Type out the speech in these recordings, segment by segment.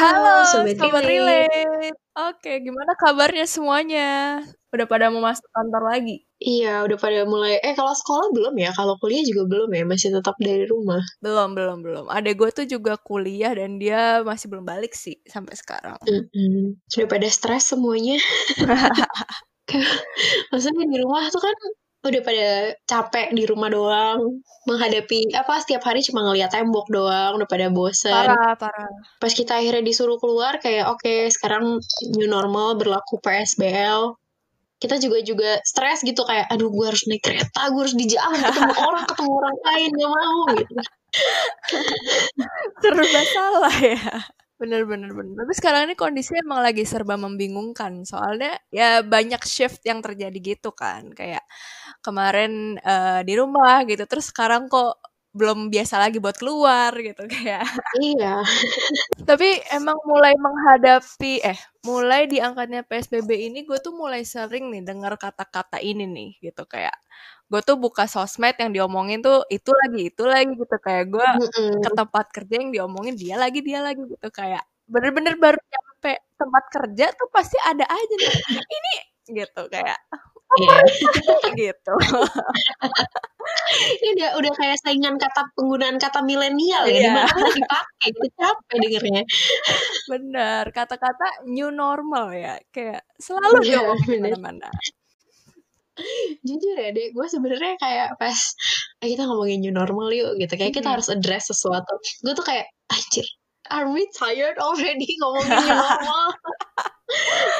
Halo, Sobat, Sobat Relate. Oke, gimana kabarnya semuanya? Udah pada mau masuk kantor lagi? Iya, udah pada mulai. Eh, kalau sekolah belum ya? Kalau kuliah juga belum ya? Masih tetap dari rumah? Belum, belum, belum. Adek gue tuh juga kuliah dan dia masih belum balik sih sampai sekarang. Mm -hmm. Sudah pada stres semuanya. Maksudnya di rumah tuh kan udah pada capek di rumah doang menghadapi apa setiap hari cuma ngeliat tembok doang udah pada bosen. Parah parah. Pas kita akhirnya disuruh keluar kayak oke okay, sekarang new normal berlaku PSBL kita juga juga stres gitu kayak aduh gue harus naik kereta gue harus di jalan ketemu orang ketemu orang lain gak mau gitu. Serba salah ya Bener bener bener. Tapi sekarang ini kondisi emang lagi serba membingungkan. Soalnya ya banyak shift yang terjadi gitu kan. Kayak kemarin uh, di rumah gitu. Terus sekarang kok belum biasa lagi buat keluar gitu kayak. Iya. Tapi emang mulai menghadapi eh mulai diangkatnya PSBB ini gue tuh mulai sering nih dengar kata-kata ini nih gitu kayak gue tuh buka sosmed yang diomongin tuh itu lagi itu lagi gitu. Kayak gue mm-hmm. ke tempat kerja yang diomongin dia lagi dia lagi gitu. Kayak bener-bener baru nyampe tempat kerja tuh pasti ada aja nih. Ini gitu kayak yeah. gitu. Ini udah udah kayak saingan kata penggunaan kata milenial ya yeah. di mana dipakai itu capek dengernya. Bener kata-kata new normal ya. Kayak selalu yeah, diomongin mana-mana jujur ya dek gue sebenarnya kayak pas eh, kita ngomongin new normal yuk gitu. Kayak kita harus address sesuatu. Gue tuh kayak anjir are we tired already ngomongin new normal?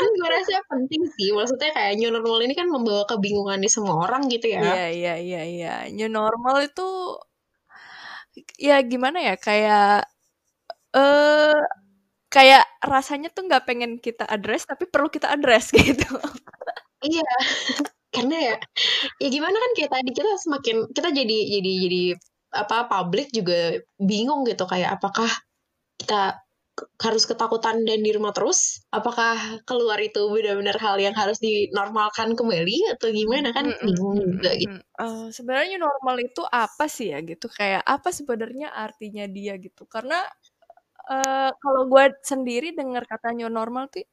Gue rasa penting sih maksudnya kayak new normal ini kan membawa kebingungan di semua orang gitu ya. Iya iya iya iya. New normal itu ya gimana ya kayak eh uh, kayak rasanya tuh nggak pengen kita address tapi perlu kita address gitu. Iya karena ya ya gimana kan kayak tadi kita semakin kita jadi jadi jadi apa publik juga bingung gitu kayak apakah kita harus ketakutan dan di rumah terus? Apakah keluar itu benar-benar hal yang harus dinormalkan kembali atau gimana? Kan bingung juga gitu. Uh, sebenarnya normal itu apa sih ya gitu? Kayak apa sebenarnya artinya dia gitu? Karena uh, kalau gue sendiri dengar kata new normal tuh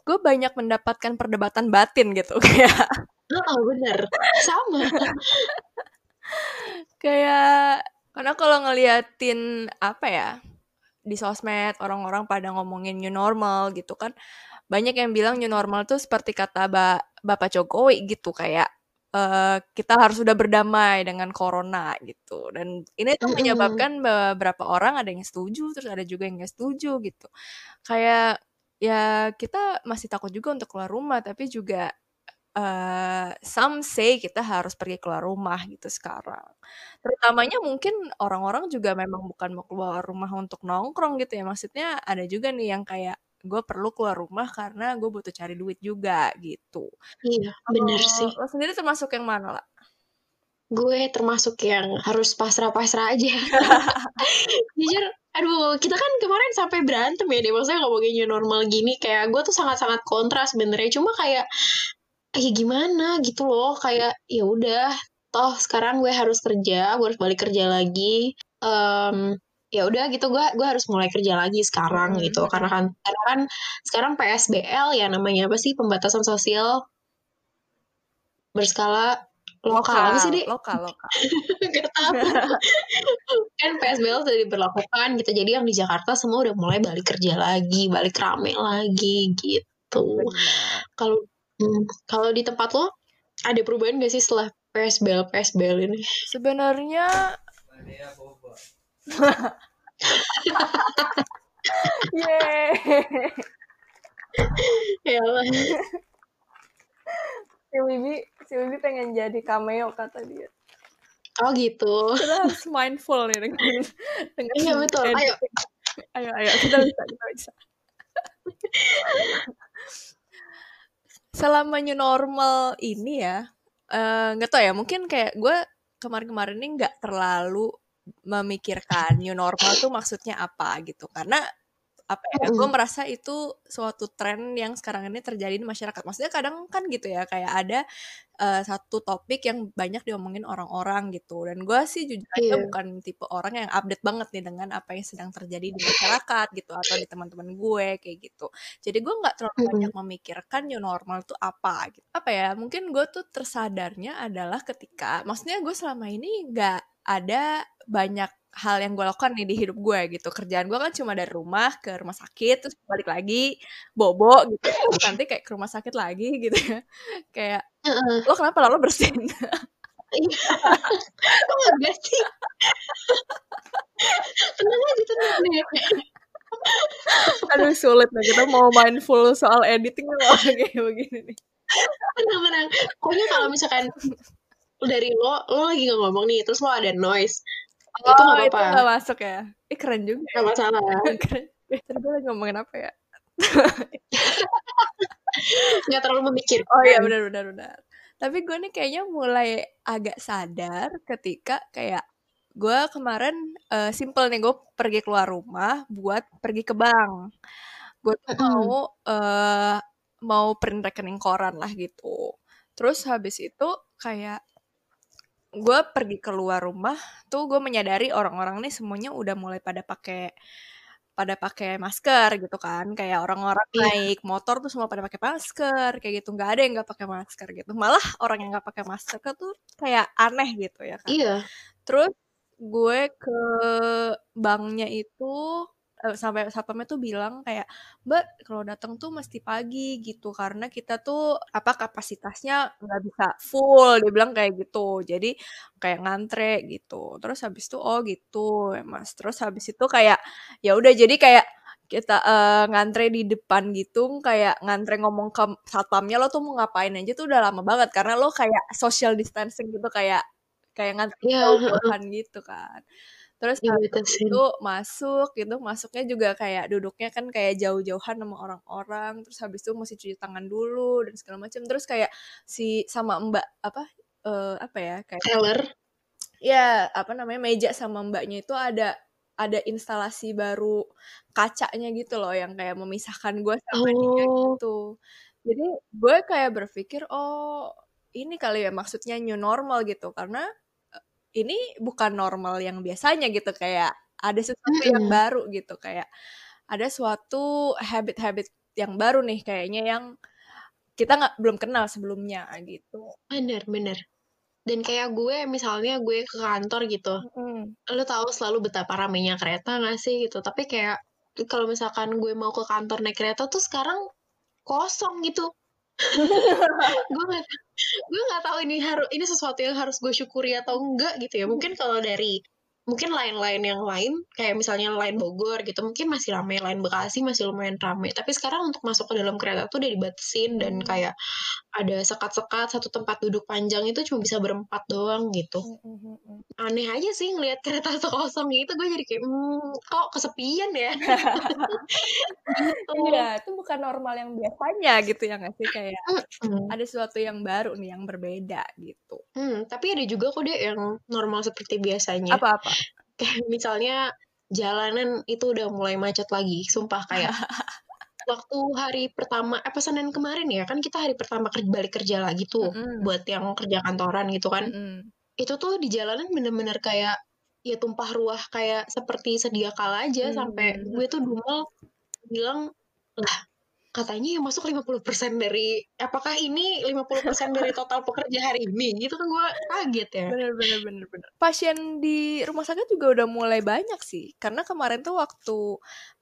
gue banyak mendapatkan perdebatan batin gitu kayak oh bener. Sama. Kayak karena kalau ngeliatin apa ya di sosmed orang-orang pada ngomongin new normal gitu kan banyak yang bilang new normal tuh seperti kata ba Bapak Jokowi gitu kayak uh, kita harus sudah berdamai dengan corona gitu. Dan ini tuh menyebabkan beberapa orang ada yang setuju terus ada juga yang nggak setuju gitu. Kayak ya kita masih takut juga untuk keluar rumah tapi juga uh, some say kita harus pergi keluar rumah gitu sekarang. Terutamanya mungkin orang-orang juga memang bukan mau keluar rumah untuk nongkrong gitu ya. Maksudnya ada juga nih yang kayak gue perlu keluar rumah karena gue butuh cari duit juga gitu. Iya, bener sih. Lo sendiri termasuk yang mana lah? Gue termasuk yang harus pasrah-pasrah aja. Jujur, aduh, kita kan kemarin sampai berantem ya deh. Maksudnya ngomongin new normal gini, kayak gue tuh sangat-sangat kontras sebenarnya. Cuma kayak ya gimana? Gitu loh kayak ya udah toh sekarang gue harus kerja gue harus balik kerja lagi. Um, ya udah gitu gue gue harus mulai kerja lagi sekarang hmm. gitu. Karena kan karena kan sekarang PSBL ya namanya apa sih pembatasan sosial berskala lokal, lokal apa sih deh lokal lokal. Kan PSBL sudah diberlakukan gitu jadi yang di Jakarta semua udah mulai balik kerja lagi balik rame lagi gitu. Kalau Hmm, kalau di tempat lo ada perubahan gak sih setelah PSBL PSBL ini? Sebenarnya Yeay. ya Allah. si Wibi, si Wibi pengen jadi cameo kata dia. Oh gitu. Kita harus mindful nih dengan dengan Iya betul. Ayo. Ayo ayo kita bisa kita bisa selama new normal ini ya eh, nggak uh, tau ya mungkin kayak gue kemarin-kemarin ini nggak terlalu memikirkan new normal tuh maksudnya apa gitu. Karena apa ya gue merasa itu suatu tren yang sekarang ini terjadi di masyarakat. Maksudnya kadang kan gitu ya kayak ada uh, satu topik yang banyak diomongin orang-orang gitu. Dan gue sih jujur aja Iya. bukan tipe orang yang update banget nih dengan apa yang sedang terjadi di masyarakat gitu atau di teman-teman gue kayak gitu. Jadi gue nggak terlalu Mm-mm. banyak memikirkan new normal tuh apa gitu. Apa ya? Mungkin gue tuh tersadarnya adalah ketika, maksudnya gue selama ini nggak ada banyak hal yang gue lakukan nih di hidup gue gitu kerjaan gue kan cuma dari rumah ke rumah sakit terus balik lagi bobo gitu terus nanti kayak ke rumah sakit lagi gitu ya kayak Heeh. lo kenapa lalu bersin Iya. Kok nggak bersih? Tenang aja, tenang deh. aduh sulit nih kita mau mindful soal editing loh kayak begini nih tenang. Pokoknya kalau misalkan dari lo, lo lagi nggak ngomong nih, terus lo ada noise, oh itu nggak itu apa-apa. nggak masuk ya ih keren juga Nggak masalah. keren eh, tadi gue lagi ngomongin apa ya Nggak terlalu memikirkan. Oh iya benar benar benar. Tapi gue nih kayaknya mulai agak sadar ketika kayak gue kemarin uh, simple nih gue pergi keluar rumah buat pergi ke bank. Gue tuh mau uh, mau print rekening koran lah gitu. Terus habis itu kayak gue pergi keluar rumah tuh gue menyadari orang-orang nih semuanya udah mulai pada pakai pada pakai masker gitu kan kayak orang-orang Iya. naik motor tuh semua pada pakai masker kayak gitu nggak ada yang nggak pakai masker gitu malah orang yang nggak pakai masker tuh kayak aneh gitu ya kan Iya. terus gue ke banknya itu sampai satpamnya tuh bilang kayak mbak kalau datang tuh mesti pagi gitu. Karena kita tuh apa kapasitasnya nggak bisa full dia bilang kayak gitu. Jadi kayak ngantre gitu. Terus habis itu oh gitu ya mas. Terus habis itu kayak ya udah jadi kayak kita eh, ngantre di depan gitu kayak ngantre ngomong ke satpamnya lo tuh mau ngapain aja? Tuh udah lama banget. Karena lo kayak social distancing gitu kayak kayak ngantre Iya, jauh-jauhan gitu kan terus Dibatasin. itu masuk gitu masuknya juga kayak duduknya kan kayak jauh-jauhan sama orang-orang terus habis itu mesti cuci tangan dulu dan segala macam terus kayak si sama mbak apa eh, apa ya kayak Teller. ya apa namanya meja sama mbaknya itu ada ada instalasi baru kacanya gitu loh yang kayak memisahkan gue sama dia Oh. gitu jadi gue kayak berpikir oh ini kali ya maksudnya new normal gitu karena ini bukan normal yang biasanya gitu kayak ada sesuatu yang baru gitu kayak ada suatu habit-habit yang baru nih kayaknya yang kita nggak belum kenal sebelumnya gitu Bener, bener. Dan kayak gue, misalnya gue ke kantor gitu, Mm-mm. lo tahu selalu betapa ramainya kereta gak sih gitu. Tapi kayak kalau misalkan gue mau ke kantor naik kereta tuh sekarang kosong gitu. gue gak, gue nggak tahu ini harus ini sesuatu yang harus gue syukuri atau enggak gitu ya. Mungkin kalau dari mungkin lain-lain yang lain kayak misalnya lain Bogor gitu mungkin masih ramai lain Bekasi masih lumayan ramai tapi sekarang untuk masuk ke dalam kereta tuh udah dibatasin dan Hmm. kayak ada sekat-sekat satu tempat duduk panjang itu cuma bisa berempat doang gitu Mm-mm. aneh aja sih ngelihat kereta kosong gitu gue jadi kayak hmm, kok kesepian ya gitu Iya, itu bukan normal yang biasanya gitu ya nggak sih kayak ada sesuatu yang baru nih yang berbeda gitu. Hmm, tapi ada juga kok deh yang normal seperti biasanya Apa-apa? Kayak misalnya jalanan itu udah mulai macet lagi sumpah kayak waktu hari pertama apa Senin kemarin ya kan kita hari pertama kerja balik kerja lagi tuh Mm-mm. buat yang kerja kantoran gitu kan Mm-mm. itu tuh di jalanan bener-bener kayak ya tumpah ruah kayak seperti sedia kala aja sampai Hmm. gue tuh dumel bilang lah katanya yang masuk 50% dari apakah ini 50% dari total pekerja hari ini gitu kan gue kaget ya Bener bener bener bener. Pasien di rumah sakit juga udah mulai banyak sih. Karena kemarin tuh waktu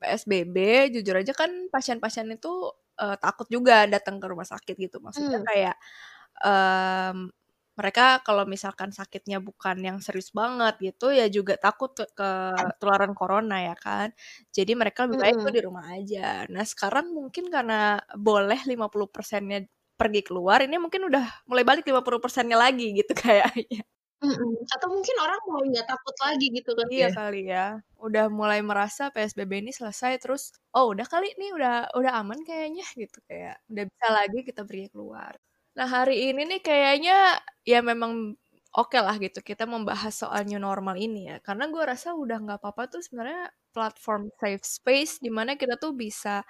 PSBB, jujur aja kan pasien-pasien itu eh, takut juga datang ke rumah sakit gitu. Maksudnya Hmm. kayak em, mereka kalau misalkan sakitnya bukan yang serius banget gitu ya juga takut ke ketularan corona ya kan. Jadi mereka lebih baik tuh Mm-mm. di rumah aja. Nah, sekarang mungkin karena boleh 50%-nya pergi keluar, ini mungkin udah mulai balik 50%-nya lagi gitu kayaknya. Mm-mm. atau mungkin orang mulai nggak takut lagi gitu kan Iya ya kali ya. Udah mulai merasa PSBB ini selesai terus oh udah kali nih udah udah aman kayaknya gitu kayak udah bisa lagi kita pergi keluar. Nah, hari ini nih kayaknya ya memang oke lah gitu kita membahas soal new normal ini ya. Karena gue rasa udah nggak apa-apa tuh sebenarnya platform safe space di mana kita tuh bisa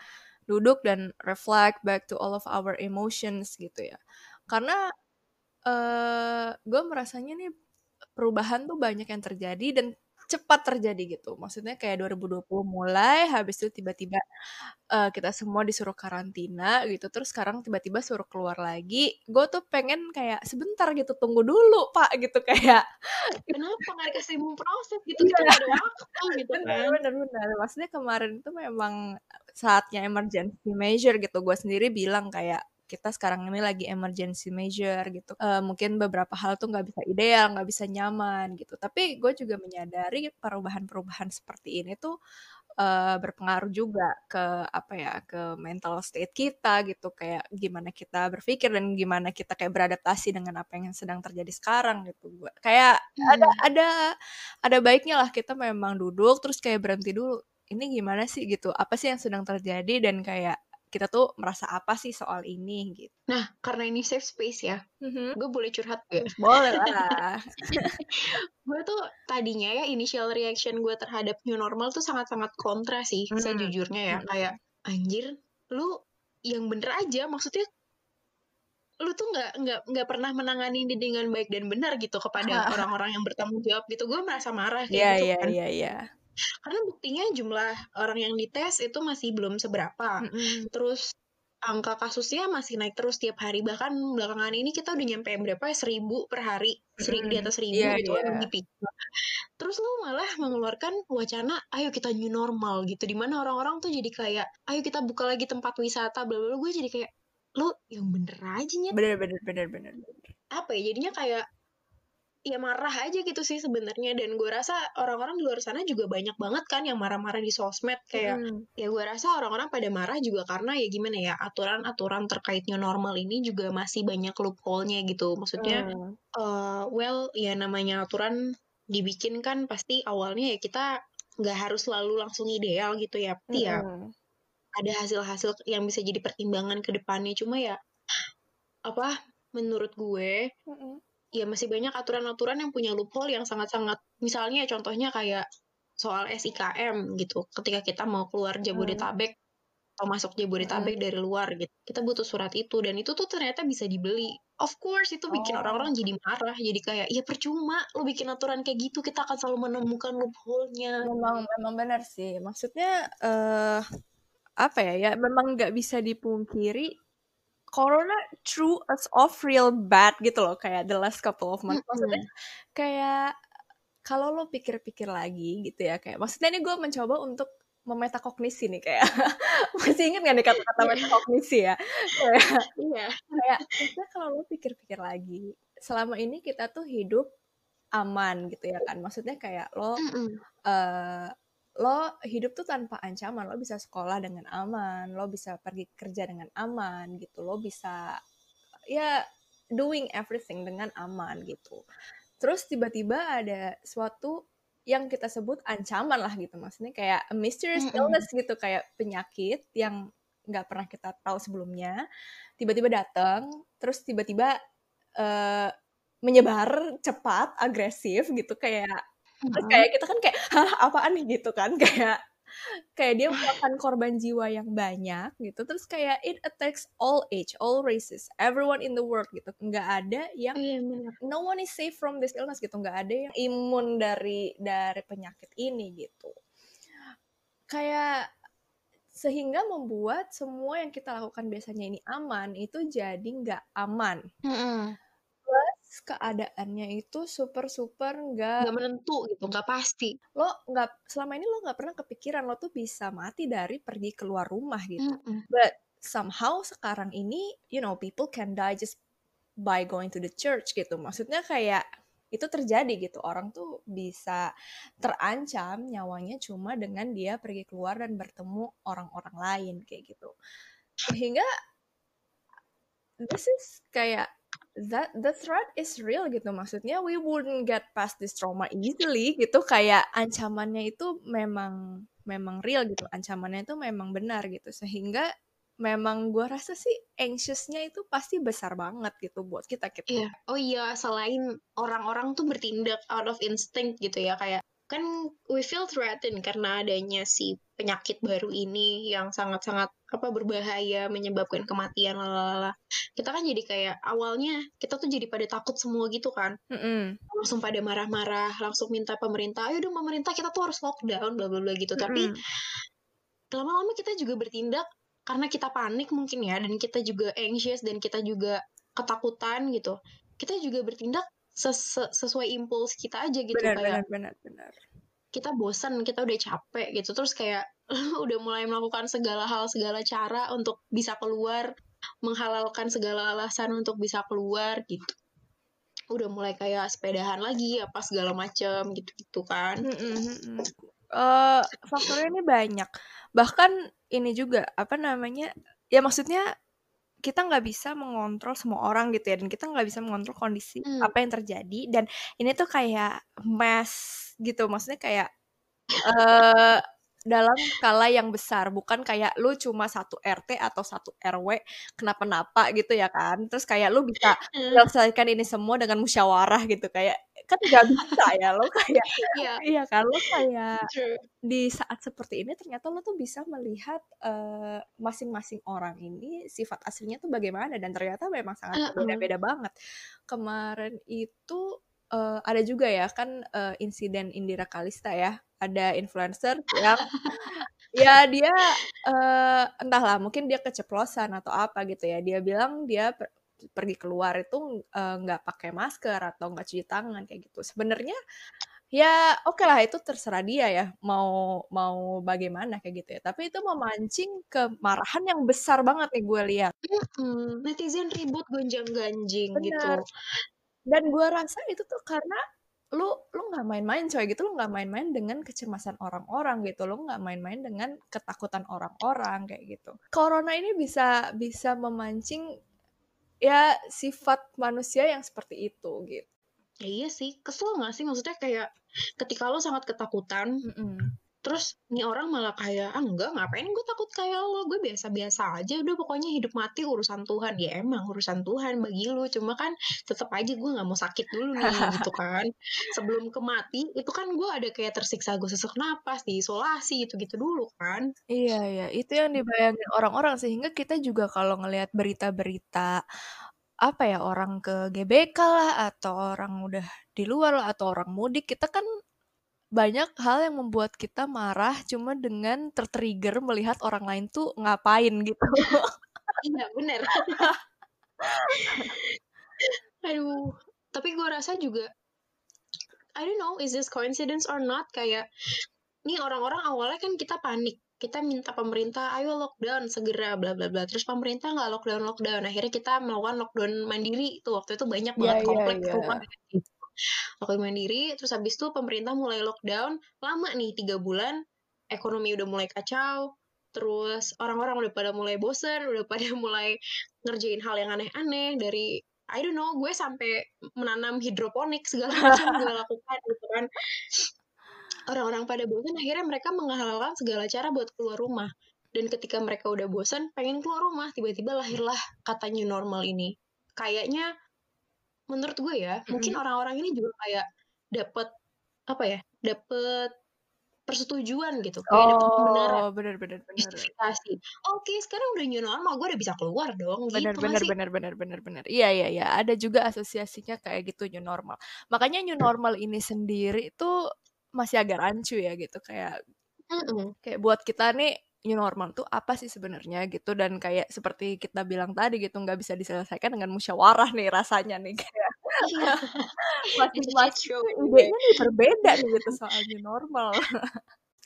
duduk dan reflect back to all of our emotions gitu ya. Karena uh, gue merasanya nih perubahan tuh banyak yang terjadi dan cepat terjadi gitu. Maksudnya kayak 2020 mulai, habis itu tiba-tiba uh, kita semua disuruh karantina gitu. Terus sekarang tiba-tiba suruh keluar lagi. Gue tuh pengen kayak sebentar gitu, tunggu dulu pak gitu kayak. Kenapa nggak dikasih proses gitu? Kita iya. ada waktu gitu kan. Bener, Maksudnya kemarin itu memang saatnya emergency measure gitu. Gue sendiri bilang kayak kita sekarang ini lagi emergency measure gitu. Uh, mungkin beberapa hal tuh nggak bisa ideal, nggak bisa nyaman gitu. Tapi gue juga menyadari perubahan-perubahan seperti ini tuh uh, berpengaruh juga ke apa ya ke mental state kita gitu kayak gimana kita berpikir dan gimana kita kayak beradaptasi dengan apa yang sedang terjadi sekarang gitu gue kayak hmm. ada ada ada baiknya lah kita memang duduk terus kayak berhenti dulu ini gimana sih gitu apa sih yang sedang terjadi dan kayak kita tuh merasa apa sih soal ini gitu. Nah, karena ini safe space ya, mm-hmm. gue boleh curhat gak? Boleh lah. gue tuh tadinya ya initial reaction gue terhadap new normal tuh sangat-sangat kontra sih, mm-hmm. sejujurnya ya. Mm-hmm. Kayak, anjir, lu yang bener aja, maksudnya lu tuh nggak nggak nggak pernah menangani ini dengan baik dan benar gitu kepada orang-orang yang bertanggung jawab gitu gue merasa marah kayak yeah, gitu yeah, kan yeah, yeah karena buktinya jumlah orang yang dites itu masih belum seberapa. Mm -hmm. terus angka kasusnya masih naik terus tiap hari. Bahkan belakangan ini kita udah nyampe berapa? Ya seribu per hari. Seri, di atas seribu yeah, gitu yeah. di terus lu malah mengeluarkan wacana ayo kita new normal gitu. Di mana orang-orang tuh jadi kayak ayo kita buka lagi tempat wisata bla bla gue jadi kayak lu yang bener aja nya bener bener bener bener. Apa ya jadinya kayak ya marah aja gitu sih sebenarnya dan gue rasa orang-orang di luar sana juga banyak banget kan yang marah-marah di sosmed kayak hmm. ya gue rasa orang-orang pada marah juga karena ya gimana ya aturan-aturan terkaitnya normal ini juga masih banyak loophole-nya gitu maksudnya hmm. uh, well ya namanya aturan dibikin kan pasti awalnya ya kita nggak harus selalu langsung ideal gitu ya pasti ya hmm. ada hasil-hasil yang bisa jadi pertimbangan ke depannya cuma ya apa menurut gue hmm ya masih banyak aturan-aturan yang punya loophole yang sangat-sangat misalnya contohnya kayak soal SIKM gitu ketika kita mau keluar Jabodetabek hmm. atau masuk Jabodetabek hmm. dari luar gitu kita butuh surat itu dan itu tuh ternyata bisa dibeli of course itu bikin oh. orang-orang jadi marah jadi kayak ya percuma lo bikin aturan kayak gitu kita akan selalu menemukan loophole-nya memang memang benar sih maksudnya uh, apa ya ya memang nggak bisa dipungkiri corona true as of real bad gitu loh kayak the last couple of months. Maksudnya kayak kalau lo pikir-pikir lagi gitu ya kayak maksudnya ini gue mencoba untuk memetakognisi nih kayak masih inget gak nih kata-kata iya. metakognisi ya? Kayak iya. kayak maksudnya kalau lo pikir-pikir lagi selama ini kita tuh hidup aman gitu ya kan? Maksudnya kayak lo uh, lo hidup tuh tanpa ancaman lo bisa sekolah dengan aman lo bisa pergi kerja dengan aman gitu lo bisa ya doing everything dengan aman gitu. Terus tiba-tiba ada suatu yang kita sebut ancaman lah gitu maksudnya kayak a mysterious illness gitu kayak penyakit yang nggak pernah kita tahu sebelumnya tiba-tiba datang terus tiba-tiba uh, menyebar cepat agresif gitu kayak Terus kayak kita kan kayak, "Hah, apaan nih?" gitu kan. Kayak kayak dia memakan korban jiwa yang banyak gitu. Terus kayak it attacks all age, all races, everyone in the world gitu. Nggak ada yang Iya, no one is safe from this illness gitu. Nggak ada yang imun dari dari penyakit ini gitu. Kayak sehingga membuat semua yang kita lakukan biasanya ini aman, itu jadi nggak aman. -hmm keadaannya itu super-super nggak nggak menentu gitu, nggak pasti. Lo nggak selama ini lo nggak pernah kepikiran lo tuh bisa mati dari pergi keluar rumah gitu. Mm -mm. But somehow sekarang ini, you know, people can die just by going to the church gitu. Maksudnya kayak itu terjadi gitu. Orang tuh bisa terancam nyawanya cuma dengan dia pergi keluar dan bertemu orang-orang lain kayak gitu. Sehingga this is kayak that the threat is real gitu. Maksudnya we wouldn't get past this trauma easily gitu. Kayak ancamannya itu memang memang real gitu. Ancamannya itu memang benar gitu. Sehingga memang gue rasa sih anxiousnya itu pasti besar banget gitu buat kita kita. Iya. Oh iya selain orang-orang tuh bertindak out of instinct gitu ya kayak kan we feel threatened karena adanya si penyakit baru ini yang sangat-sangat apa berbahaya menyebabkan kematian lalala kita kan jadi kayak awalnya kita tuh jadi pada takut semua gitu kan Mm-mm. langsung pada marah-marah langsung minta pemerintah ayo dong pemerintah kita tuh harus lockdown bla bla bla gitu tapi Mm-mm. lama-lama kita juga bertindak karena kita panik mungkin ya dan kita juga anxious dan kita juga ketakutan gitu kita juga bertindak ses- sesuai impuls kita aja gitu benar kayak benar benar benar. kita bosan kita udah capek gitu terus kayak udah mulai melakukan segala hal segala cara untuk bisa keluar menghalalkan segala alasan untuk bisa keluar gitu. Udah mulai kayak sepedahan lagi apa segala macem gitu gitu kan. Mm-mm, mm-mm. Eh, faktornya ini banyak. Bahkan ini juga apa namanya ya maksudnya kita nggak bisa mengontrol semua orang gitu ya dan kita nggak bisa mengontrol kondisi Hmm. apa yang terjadi dan ini tuh kayak mess gitu maksudnya kayak eh dalam skala yang besar bukan kayak lu cuma satu RT atau satu RW kenapa-napa gitu ya kan terus kayak lu bisa menyelesaikan ini semua dengan musyawarah gitu kayak kan nggak bisa ya lo kayak Iya, iya kan lo kayak true. di saat seperti ini ternyata lo tuh bisa melihat eh, masing-masing orang ini sifat aslinya tuh bagaimana dan ternyata memang sangat Uh-uh. berbeda-beda banget. Kemarin itu eh, ada juga ya kan eh, insiden Indira Kalista ya, ada influencer yang ya dia eh, entahlah mungkin dia keceplosan atau apa gitu ya. Dia bilang dia per- pergi keluar itu eh, nggak pakai masker atau nggak cuci tangan kayak gitu. Sebenarnya ya oke lah itu terserah dia ya mau mau bagaimana kayak gitu ya tapi itu memancing kemarahan yang besar banget nih gue lihat netizen ribut gonjang ganjing gitu bener dan gue rasa itu tuh karena lu lu nggak main-main coy gitu. Lu nggak main-main dengan kecemasan orang-orang gitu. Lu nggak main-main dengan ketakutan orang-orang kayak gitu. Corona ini bisa bisa memancing ya sifat manusia yang seperti itu gitu. Ya iya sih kesel gak sih? Maksudnya kayak ketika lo sangat ketakutan Mm-mm. Terus nih orang malah kayak ah enggak ngapain gue takut kayak lo? Gue biasa-biasa aja udah pokoknya hidup mati urusan Tuhan. Ya emang urusan Tuhan bagi lo cuma kan tetap aja gue nggak mau sakit dulu nih gitu kan. Sebelum ke mati itu kan gue ada kayak tersiksa gue sesak napas diisolasi gitu gitu dulu kan. Iya, iya, itu yang dibayangin orang-orang sehingga kita juga kalau ngelihat berita-berita apa ya orang ke GBK lah atau orang udah di luar lah atau orang mudik kita kan banyak hal yang membuat kita marah cuma dengan tertrigger melihat orang lain tuh ngapain gitu. iya bener. Aduh tapi gue rasa juga I don't know is this coincidence or not? Kayak nih orang-orang awalnya kan kita panik kita minta pemerintah ayo lockdown segera bla bla bla. Terus pemerintah nggak lockdown lockdown. Akhirnya kita melakukan lockdown mandiri. Tuh waktu itu banyak Iya, banget iya, komplek iya. rumah lockdown mandiri terus habis itu pemerintah mulai lockdown lama nih tiga bulan ekonomi udah mulai kacau terus orang-orang udah pada mulai bosen udah pada mulai ngerjain hal yang aneh-aneh dari I don't know gue sampai menanam hidroponik segala macam gue lakukan gitu kan. Orang-orang pada bosan akhirnya mereka menghalalkan segala cara buat keluar rumah. Dan ketika mereka udah bosan pengen keluar rumah tiba-tiba lahirlah kata new normal ini. Kayaknya menurut gue ya mungkin orang-orang ini juga kayak dapat apa ya dapat persetujuan gitu kayak dapat kebenaran Oh, bener bener bener. justifikasi oke sekarang udah new normal gue udah bisa keluar dong Bener gitu bener nggak sih bener bener bener bener. Iya iya iya, ada juga asosiasinya kayak gitu new normal. Makanya new normal ini sendiri tuh masih agak rancu ya gitu kayak Mm-mm. kayak buat kita nih new normal tuh apa sih sebenarnya gitu dan kayak seperti kita bilang tadi gitu nggak bisa diselesaikan dengan musyawarah nih rasanya nih kayak Iya. masing-masing idenya nih berbeda nih gitu soal new normal.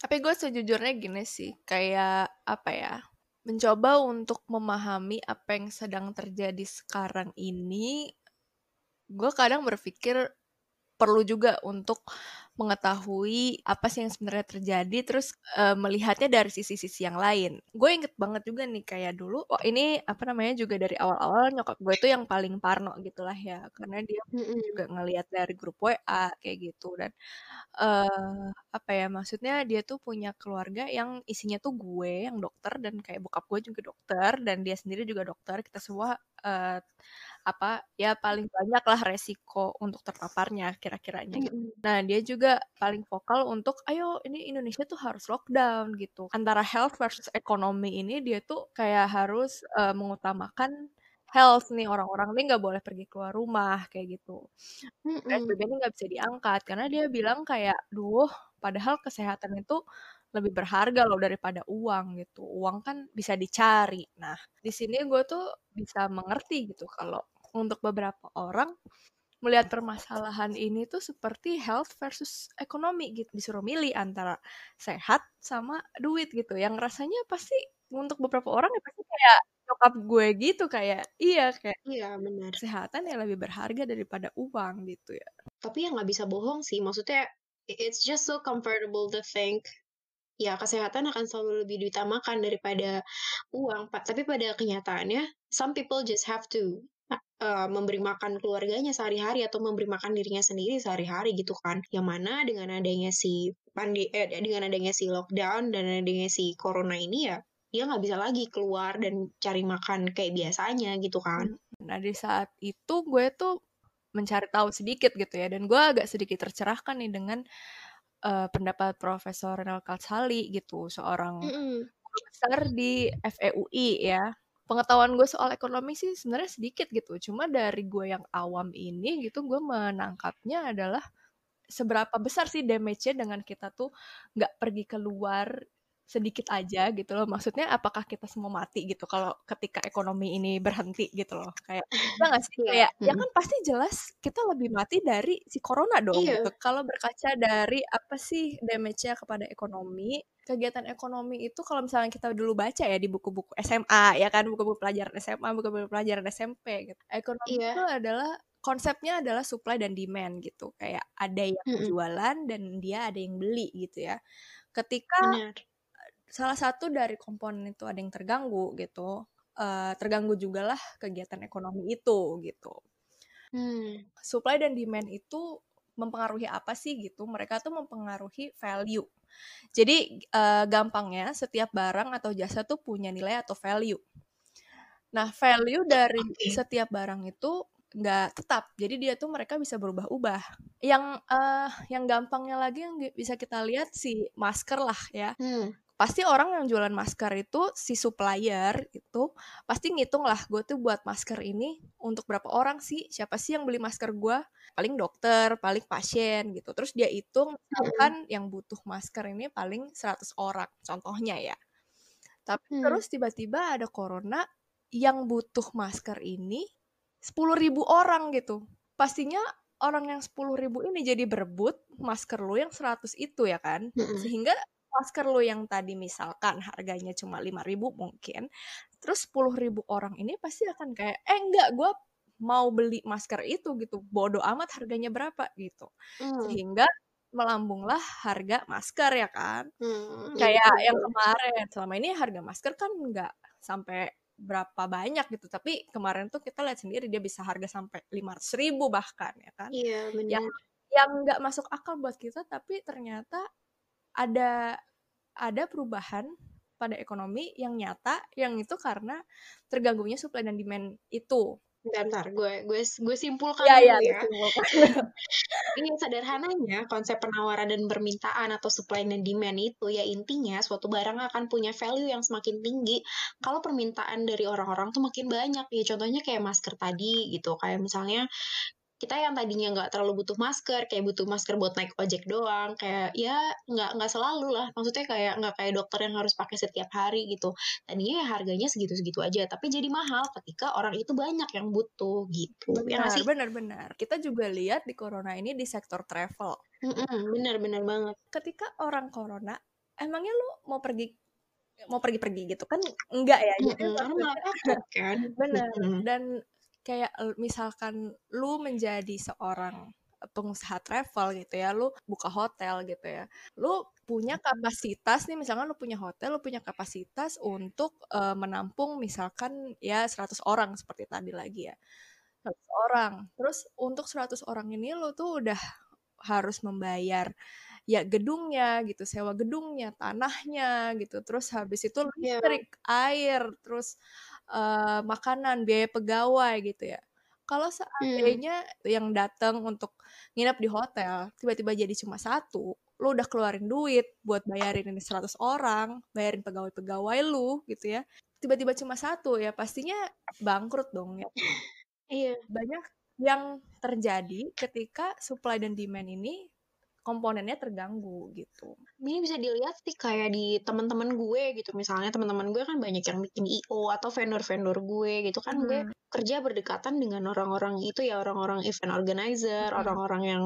Tapi gue sejujurnya gini sih, kayak apa ya, mencoba untuk memahami apa yang sedang terjadi sekarang ini, gue kadang berpikir perlu juga untuk mengetahui apa sih yang sebenarnya terjadi, terus eh, melihatnya dari sisi-sisi yang lain. Gue inget banget juga nih kayak dulu, oh ini apa namanya juga dari awal-awal nyokap gue itu yang paling parno gitulah ya, karena dia juga ngelihat dari grup WA kayak gitu. Dan eh apa ya maksudnya dia tuh punya keluarga yang isinya tuh gue yang dokter dan kayak bokap gue juga dokter dan dia sendiri juga dokter. Kita semua eh, apa ya paling banyak lah resiko untuk terpaparnya kira-kiranya gitu. Nah dia juga paling vokal untuk ayo ini Indonesia tuh harus lockdown gitu. Antara health versus ekonomi ini dia tuh kayak harus uh, mengutamakan health nih orang-orang nih nggak boleh pergi keluar rumah kayak gitu. PSBB ini nggak bisa diangkat karena dia bilang kayak, duh, padahal kesehatan itu lebih berharga loh daripada uang gitu. Uang kan bisa dicari. Nah, di sini gue tuh bisa mengerti gitu kalau untuk beberapa orang melihat permasalahan ini tuh seperti health versus ekonomi gitu. Disuruh milih antara sehat sama duit gitu. Yang rasanya pasti untuk beberapa orang ya pasti kayak nyokap gue gitu kayak iya kayak iya benar kesehatan yang lebih berharga daripada uang gitu ya tapi yang nggak bisa bohong sih maksudnya it's just so comfortable to think ya kesehatan akan selalu lebih diutamakan daripada uang tapi pada kenyataannya some people just have to uh, memberi makan keluarganya sehari-hari atau memberi makan dirinya sendiri sehari-hari gitu kan yang mana dengan adanya si pandi eh, dengan adanya si lockdown dan adanya si corona ini ya dia nggak bisa lagi keluar dan cari makan kayak biasanya gitu kan. Nah di saat itu gue tuh mencari tahu sedikit gitu ya dan gue agak sedikit tercerahkan nih dengan uh, pendapat Profesor Renal Katsali gitu seorang mm -hmm. besar di FEUI ya pengetahuan gue soal ekonomi sih sebenarnya sedikit gitu cuma dari gue yang awam ini gitu gue menangkapnya adalah seberapa besar sih damage-nya dengan kita tuh nggak pergi keluar sedikit aja gitu loh. Maksudnya apakah kita semua mati gitu kalau ketika ekonomi ini berhenti gitu loh. Kayak kita nggak sih iya, kayak hmm. ya kan pasti jelas kita lebih mati dari si corona dong iya. gitu. Kalau berkaca dari apa sih damage-nya kepada ekonomi, kegiatan ekonomi itu kalau misalnya kita dulu baca ya di buku-buku SMA ya kan buku-buku pelajaran SMA, buku-buku pelajaran SMP gitu. Ekonomi iya. itu adalah konsepnya adalah supply dan demand gitu. Kayak ada yang mm -hmm. jualan dan dia ada yang beli gitu ya. Ketika Benar salah satu dari komponen itu ada yang terganggu gitu uh, terganggu juga lah kegiatan ekonomi itu gitu hmm. supply dan demand itu mempengaruhi apa sih gitu mereka tuh mempengaruhi value jadi uh, gampangnya setiap barang atau jasa tuh punya nilai atau value. Nah value dari setiap barang itu nggak tetap jadi dia tuh mereka bisa berubah-ubah. Yang uh, yang gampangnya lagi yang bisa kita lihat si masker lah ya. Hmm pasti orang yang jualan masker itu si supplier itu pasti ngitung lah gue tuh buat masker ini untuk berapa orang sih? Siapa sih yang beli masker gue paling dokter paling pasien gitu. Terus dia hitung misalkan yang butuh masker ini paling 100 orang contohnya ya. Tapi hmm. terus tiba-tiba ada corona yang butuh masker ini 10.000 orang gitu. Pastinya orang yang 10.000 ini jadi berebut masker lu yang 100 itu ya kan? Hmm. sehingga masker lo yang tadi misalkan harganya cuma 5000 mungkin, terus 10.000 orang ini pasti akan kayak, "Eh enggak, gue mau beli masker itu gitu, bodoh amat harganya berapa," gitu. Hmm. Sehingga melambunglah harga masker ya kan. Hmm, kayak iya, yang kemarin, selama ini harga masker kan nggak sampai berapa banyak gitu, tapi kemarin tuh kita lihat sendiri dia bisa harga sampai 500 ribu bahkan ya kan. Iya, benar. Yang yang nggak masuk akal buat kita, tapi ternyata ada ada perubahan pada ekonomi yang nyata yang itu karena terganggunya supply dan demand itu. Bentar, bentar, gue gue gue simpulkan ya, dulu ya. ya. Ini sederhananya konsep penawaran dan permintaan atau supply dan demand itu ya intinya suatu barang akan punya value yang semakin tinggi kalau permintaan dari orang-orang tuh makin banyak. Ya contohnya kayak masker tadi gitu. Kayak misalnya kita yang tadinya nggak terlalu butuh masker kayak butuh masker buat naik ojek doang kayak ya nggak nggak selalu lah. Maksudnya kayak nggak kayak dokter yang harus pakai setiap hari gitu. Tadinya ya harganya segitu segitu aja tapi jadi mahal ketika orang itu banyak yang butuh gitu. Ya benar ya benar benar kita juga lihat di corona ini di sektor travel. Benar benar banget. Ketika orang corona emangnya lu mau pergi mau pergi-pergi gitu? Kan enggak ya jadi mm -hmm. kan. Benar. Mm -hmm. dan kayak misalkan lu menjadi seorang pengusaha travel gitu ya, lu buka hotel gitu ya. Lu punya kapasitas nih misalkan lu punya hotel, lu punya kapasitas untuk uh, menampung misalkan ya 100 orang seperti tadi lagi ya. 100 orang. Terus untuk 100 orang ini lu tuh udah harus membayar ya gedungnya gitu, sewa gedungnya, tanahnya gitu. Terus habis itu iya. listrik, yeah. air, terus uh, makanan, biaya pegawai gitu ya. Kalau Hmm. seandainya yang datang untuk nginep di hotel, tiba-tiba jadi cuma satu, lu udah keluarin duit buat bayarin ini 100 orang, bayarin pegawai-pegawai lu gitu ya. Tiba-tiba cuma satu ya pastinya bangkrut dong ya. Iya. Banyak yang terjadi ketika supply dan demand ini komponennya terganggu gitu. Ini bisa dilihat sih kayak di teman-teman gue gitu. Misalnya teman-teman gue kan banyak yang bikin IO atau vendor-vendor gue gitu kan gue Hmm. kerja berdekatan dengan orang-orang itu ya orang-orang event organizer, Hmm. orang-orang yang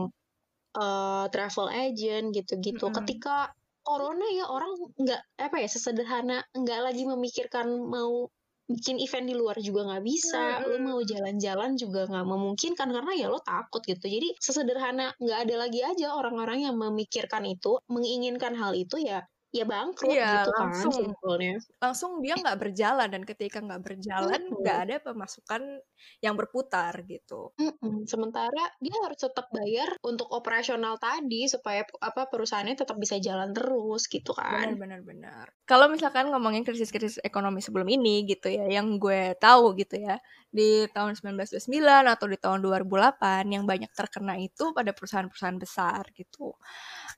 eh, travel agent gitu-gitu. Hmm. Ketika corona ya orang nggak apa ya sesederhana nggak lagi memikirkan mau bikin event di luar juga nggak bisa, lu mau Hmm. jalan-jalan juga nggak memungkinkan karena ya lo takut gitu. Jadi sesederhana nggak ada lagi aja orang-orang yang memikirkan itu, menginginkan hal itu ya ya bangkrut Iya, gitu kan langsung simpelnya. langsung dia nggak berjalan dan ketika nggak berjalan nggak Mm-mm. ada pemasukan yang berputar gitu. Mm-mm. Sementara dia harus tetap bayar untuk operasional tadi supaya apa perusahaannya tetap bisa jalan terus gitu kan. Benar, benar, benar. Kalau misalkan ngomongin krisis-krisis ekonomi sebelum ini gitu ya, yang gue tahu gitu ya, di tahun 1929 atau di tahun 2008 yang banyak terkena itu pada perusahaan-perusahaan besar gitu.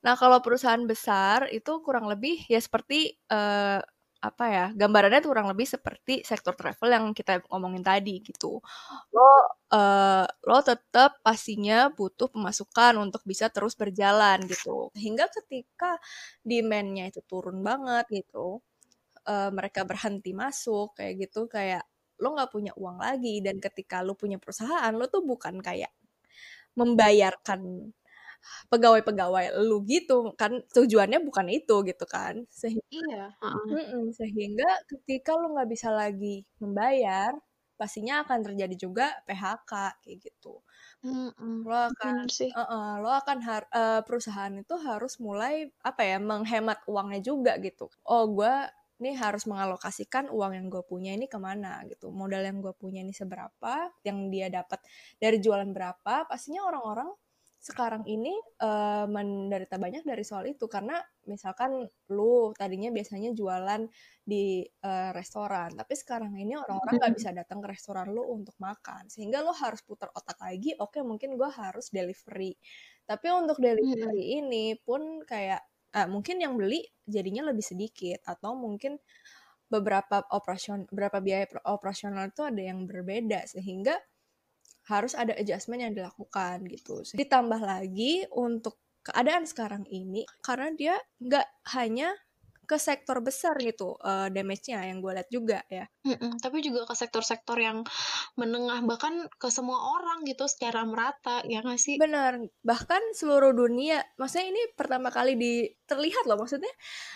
Nah, kalau perusahaan besar itu kurang lebih ya seperti eh, apa ya, gambarannya tuh kurang lebih seperti sektor travel yang kita ngomongin tadi gitu. Lo eh, lo tetap pastinya butuh pemasukan untuk bisa terus berjalan gitu. Sehingga ketika demand-nya itu turun banget gitu, eh, mereka berhenti masuk kayak gitu, kayak lo nggak punya uang lagi dan ketika lo punya perusahaan, lo tuh bukan kayak membayarkan pegawai-pegawai lu gitu kan tujuannya bukan itu gitu kan sehingga Iya. sehingga ketika lu nggak bisa lagi membayar pastinya akan terjadi juga PHK kayak gitu Mm-mm. lo akan sih. uh-uh, lo akan har- uh, perusahaan itu harus mulai apa ya menghemat uangnya juga gitu oh gue nih harus mengalokasikan uang yang gue punya ini ke mana gitu. Modal yang gue punya ini seberapa yang dia dapat dari jualan berapa pastinya orang-orang sekarang ini uh, menderita banyak dari soal itu. Karena misalkan lu tadinya biasanya jualan di uh, restoran tapi sekarang ini orang-orang nggak bisa datang ke restoran lu untuk makan. Sehingga lu harus putar otak lagi oke mungkin gue harus delivery. Tapi untuk delivery ini pun kayak ah, mungkin yang beli jadinya lebih sedikit atau mungkin beberapa operasion berapa biaya operasional itu ada yang berbeda sehingga harus ada adjustment yang dilakukan gitu. Ditambah lagi untuk keadaan sekarang ini karena dia nggak hanya ke sektor besar gitu uh, damage-nya yang gue lihat juga ya. Mm-mm, tapi juga ke sektor-sektor yang menengah bahkan ke semua orang gitu secara merata ya nggak sih? Benar, bahkan seluruh dunia. Maksudnya ini pertama kali di terlihat loh maksudnya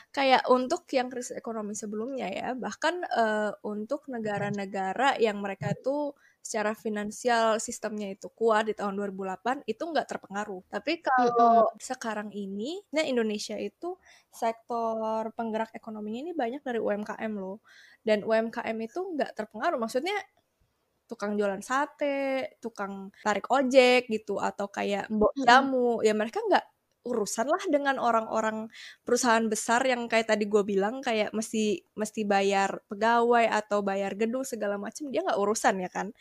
kayak untuk yang krisis ekonomi sebelumnya ya, bahkan uh, untuk negara-negara yang mereka tuh secara finansial sistemnya itu kuat di tahun 2008 itu nggak terpengaruh. Tapi kalau mm-hmm. sekarang ini, nah Indonesia itu sektor penggerak ekonominya ini banyak dari UMKM loh. Dan UMKM itu nggak terpengaruh. Maksudnya tukang jualan sate, tukang tarik ojek gitu, atau kayak mbok jamu, mm-hmm. ya mereka nggak urusan lah dengan orang-orang perusahaan besar yang kayak tadi gue bilang kayak mesti mesti bayar pegawai atau bayar gedung segala macam dia nggak urusan ya kan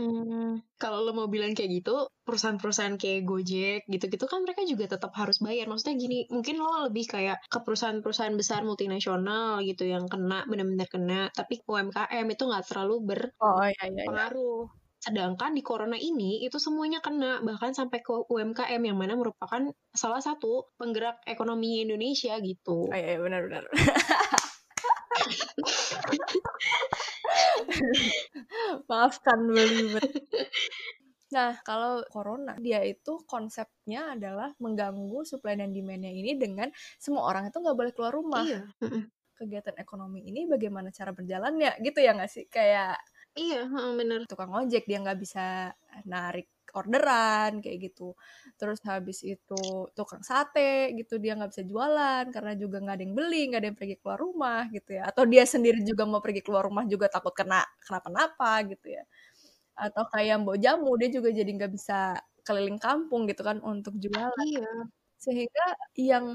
Hmm, kalau lo mau bilang kayak gitu, perusahaan-perusahaan kayak Gojek gitu-gitu kan mereka juga tetap harus bayar. Maksudnya gini, mungkin lo lebih kayak ke perusahaan-perusahaan besar multinasional gitu yang kena benar-benar kena, tapi UMKM itu nggak terlalu berpengaruh. Oh, iya, iya, iya. Sedangkan di corona ini itu semuanya kena bahkan sampai ke UMKM yang mana merupakan salah satu penggerak ekonomi Indonesia gitu. Oh iya, benar-benar. Maafkan belibet. Nah, kalau corona, dia itu konsepnya adalah mengganggu supply dan demand-nya ini dengan semua orang itu nggak boleh keluar rumah. Iya. Kegiatan ekonomi ini bagaimana cara berjalannya, gitu ya nggak sih? Kayak Iya, bener. Tukang ojek dia nggak bisa narik orderan kayak gitu. Terus habis itu tukang sate gitu dia nggak bisa jualan karena juga nggak ada yang beli, nggak ada yang pergi keluar rumah gitu ya. Atau dia sendiri juga mau pergi keluar rumah juga takut kena kenapa-napa gitu ya. Atau kayak mbok jamu dia juga jadi nggak bisa keliling kampung gitu kan untuk jualan. Iya. Sehingga yang